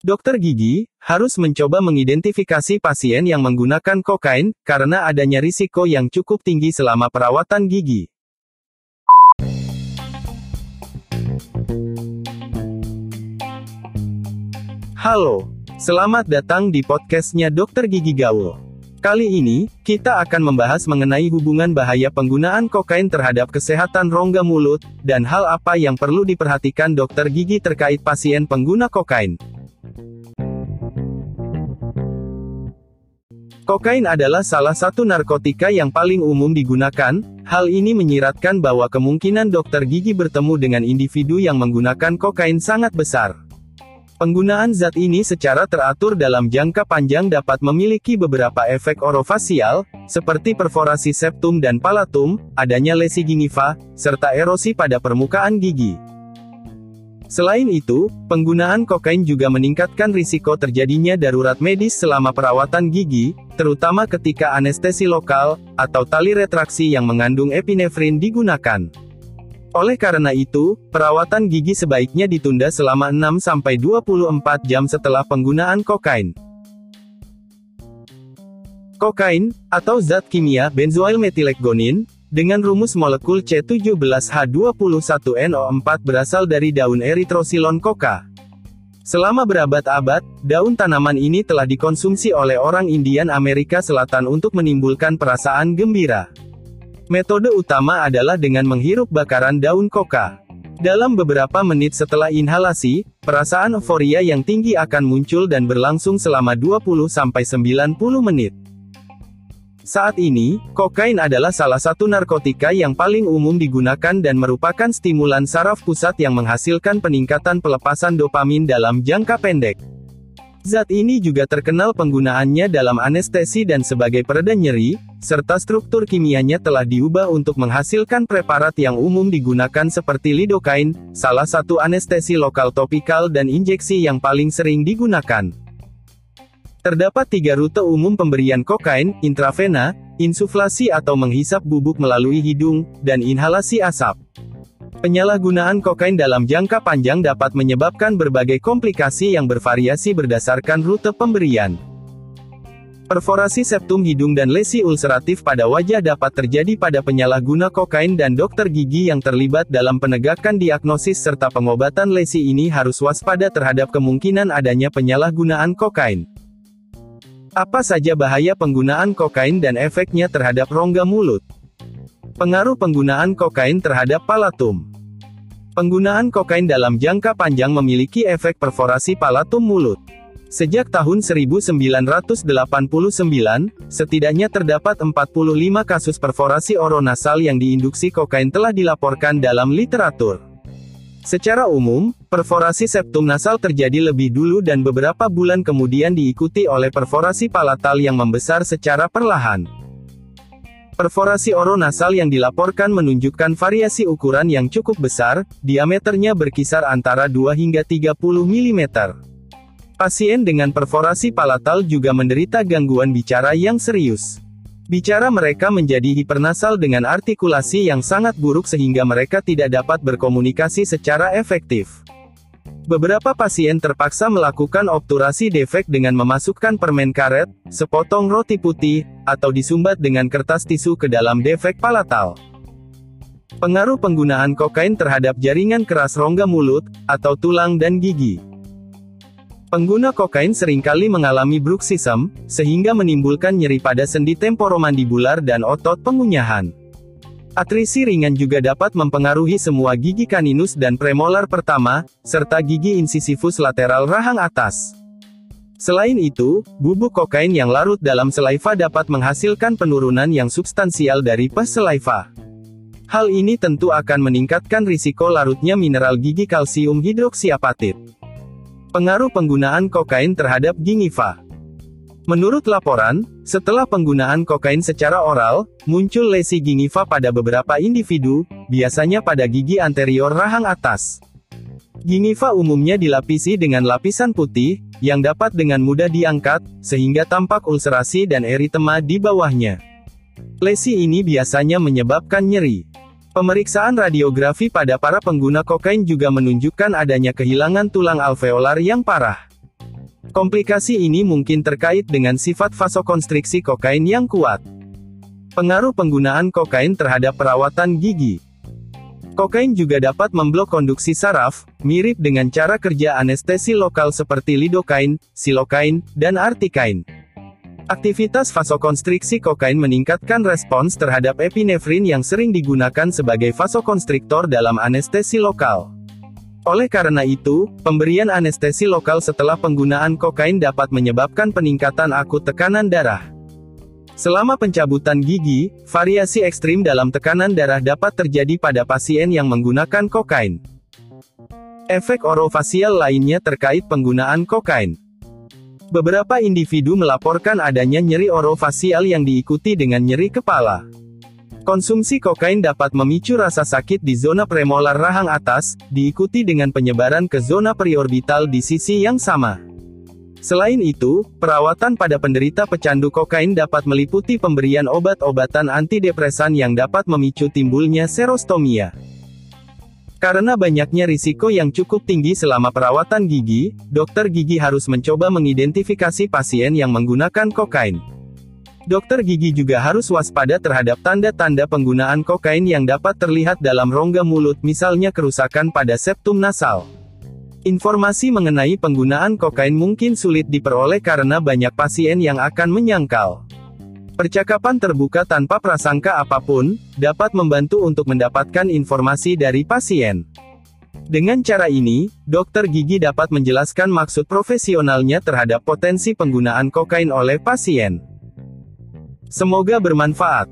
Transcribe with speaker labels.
Speaker 1: Dokter gigi harus mencoba mengidentifikasi pasien yang menggunakan kokain karena adanya risiko yang cukup tinggi selama perawatan gigi. Halo, selamat datang di podcastnya Dokter Gigi Gaul. Kali ini, kita akan membahas mengenai hubungan bahaya penggunaan kokain terhadap kesehatan rongga mulut, dan hal apa yang perlu diperhatikan dokter gigi terkait pasien pengguna kokain. Kokain adalah salah satu narkotika yang paling umum digunakan. Hal ini menyiratkan bahwa kemungkinan dokter gigi bertemu dengan individu yang menggunakan kokain sangat besar. Penggunaan zat ini secara teratur dalam jangka panjang dapat memiliki beberapa efek orofasial, seperti perforasi septum dan palatum, adanya lesi gingiva, serta erosi pada permukaan gigi. Selain itu, penggunaan kokain juga meningkatkan risiko terjadinya darurat medis selama perawatan gigi, terutama ketika anestesi lokal, atau tali retraksi yang mengandung epinefrin digunakan. Oleh karena itu, perawatan gigi sebaiknya ditunda selama 6-24 jam setelah penggunaan kokain. Kokain, atau zat kimia benzoyl metilekgonin, dengan rumus molekul C17H21NO4 berasal dari daun Erythrocylon coca. Selama berabad-abad, daun tanaman ini telah dikonsumsi oleh orang Indian Amerika Selatan untuk menimbulkan perasaan gembira. Metode utama adalah dengan menghirup bakaran daun koka. Dalam beberapa menit setelah inhalasi, perasaan euforia yang tinggi akan muncul dan berlangsung selama 20-90 menit. Saat ini, kokain adalah salah satu narkotika yang paling umum digunakan dan merupakan stimulan saraf pusat yang menghasilkan peningkatan pelepasan dopamin dalam jangka pendek. Zat ini juga terkenal penggunaannya dalam anestesi dan sebagai pereda nyeri, serta struktur kimianya telah diubah untuk menghasilkan preparat yang umum digunakan seperti lidokain, salah satu anestesi lokal topikal dan injeksi yang paling sering digunakan. Terdapat tiga rute umum pemberian kokain, intravena, insuflasi atau menghisap bubuk melalui hidung, dan inhalasi asap. Penyalahgunaan kokain dalam jangka panjang dapat menyebabkan berbagai komplikasi yang bervariasi berdasarkan rute pemberian. Perforasi septum hidung dan lesi ulceratif pada wajah dapat terjadi pada penyalahguna kokain dan dokter gigi yang terlibat dalam penegakan diagnosis serta pengobatan lesi ini harus waspada terhadap kemungkinan adanya penyalahgunaan kokain. Apa saja bahaya penggunaan kokain dan efeknya terhadap rongga mulut? Pengaruh penggunaan kokain terhadap palatum. Penggunaan kokain dalam jangka panjang memiliki efek perforasi palatum mulut. Sejak tahun 1989, setidaknya terdapat 45 kasus perforasi oronasal yang diinduksi kokain telah dilaporkan dalam literatur. Secara umum, perforasi septum nasal terjadi lebih dulu dan beberapa bulan kemudian diikuti oleh perforasi palatal yang membesar secara perlahan. Perforasi oronasal yang dilaporkan menunjukkan variasi ukuran yang cukup besar, diameternya berkisar antara 2 hingga 30 mm. Pasien dengan perforasi palatal juga menderita gangguan bicara yang serius. Bicara mereka menjadi hipernasal dengan artikulasi yang sangat buruk sehingga mereka tidak dapat berkomunikasi secara efektif. Beberapa pasien terpaksa melakukan obturasi defek dengan memasukkan permen karet, sepotong roti putih, atau disumbat dengan kertas tisu ke dalam defek palatal. Pengaruh penggunaan kokain terhadap jaringan keras rongga mulut, atau tulang dan gigi. Pengguna kokain sering kali mengalami bruxism, sehingga menimbulkan nyeri pada sendi temporomandibular dan otot pengunyahan. Atrisi ringan juga dapat mempengaruhi semua gigi kaninus dan premolar pertama, serta gigi insisifus lateral rahang atas. Selain itu, bubuk kokain yang larut dalam selaiva dapat menghasilkan penurunan yang substansial dari pes selaiva. Hal ini tentu akan meningkatkan risiko larutnya mineral gigi kalsium hidroksiapatit. Pengaruh penggunaan kokain terhadap gingiva Menurut laporan, setelah penggunaan kokain secara oral, muncul lesi gingiva pada beberapa individu, biasanya pada gigi anterior rahang atas. Gingiva umumnya dilapisi dengan lapisan putih, yang dapat dengan mudah diangkat, sehingga tampak ulcerasi dan eritema di bawahnya. Lesi ini biasanya menyebabkan nyeri. Pemeriksaan radiografi pada para pengguna kokain juga menunjukkan adanya kehilangan tulang alveolar yang parah. Komplikasi ini mungkin terkait dengan sifat vasokonstriksi kokain yang kuat. Pengaruh penggunaan kokain terhadap perawatan gigi. Kokain juga dapat memblok konduksi saraf, mirip dengan cara kerja anestesi lokal seperti lidokain, silokain, dan artikain. Aktivitas vasokonstriksi kokain meningkatkan respons terhadap epinefrin yang sering digunakan sebagai vasokonstriktor dalam anestesi lokal. Oleh karena itu, pemberian anestesi lokal setelah penggunaan kokain dapat menyebabkan peningkatan akut tekanan darah. Selama pencabutan gigi, variasi ekstrim dalam tekanan darah dapat terjadi pada pasien yang menggunakan kokain. Efek orofasial lainnya terkait penggunaan kokain. Beberapa individu melaporkan adanya nyeri orofasial yang diikuti dengan nyeri kepala. Konsumsi kokain dapat memicu rasa sakit di zona premolar rahang atas, diikuti dengan penyebaran ke zona periorbital di sisi yang sama. Selain itu, perawatan pada penderita pecandu kokain dapat meliputi pemberian obat-obatan antidepresan yang dapat memicu timbulnya serostomia. Karena banyaknya risiko yang cukup tinggi selama perawatan gigi, dokter gigi harus mencoba mengidentifikasi pasien yang menggunakan kokain. Dokter gigi juga harus waspada terhadap tanda-tanda penggunaan kokain yang dapat terlihat dalam rongga mulut, misalnya kerusakan pada septum nasal. Informasi mengenai penggunaan kokain mungkin sulit diperoleh karena banyak pasien yang akan menyangkal. Percakapan terbuka tanpa prasangka apa pun, dapat membantu untuk mendapatkan informasi dari pasien. Dengan cara ini, dokter gigi dapat menjelaskan maksud profesionalnya terhadap potensi penggunaan kokain oleh pasien. Semoga bermanfaat.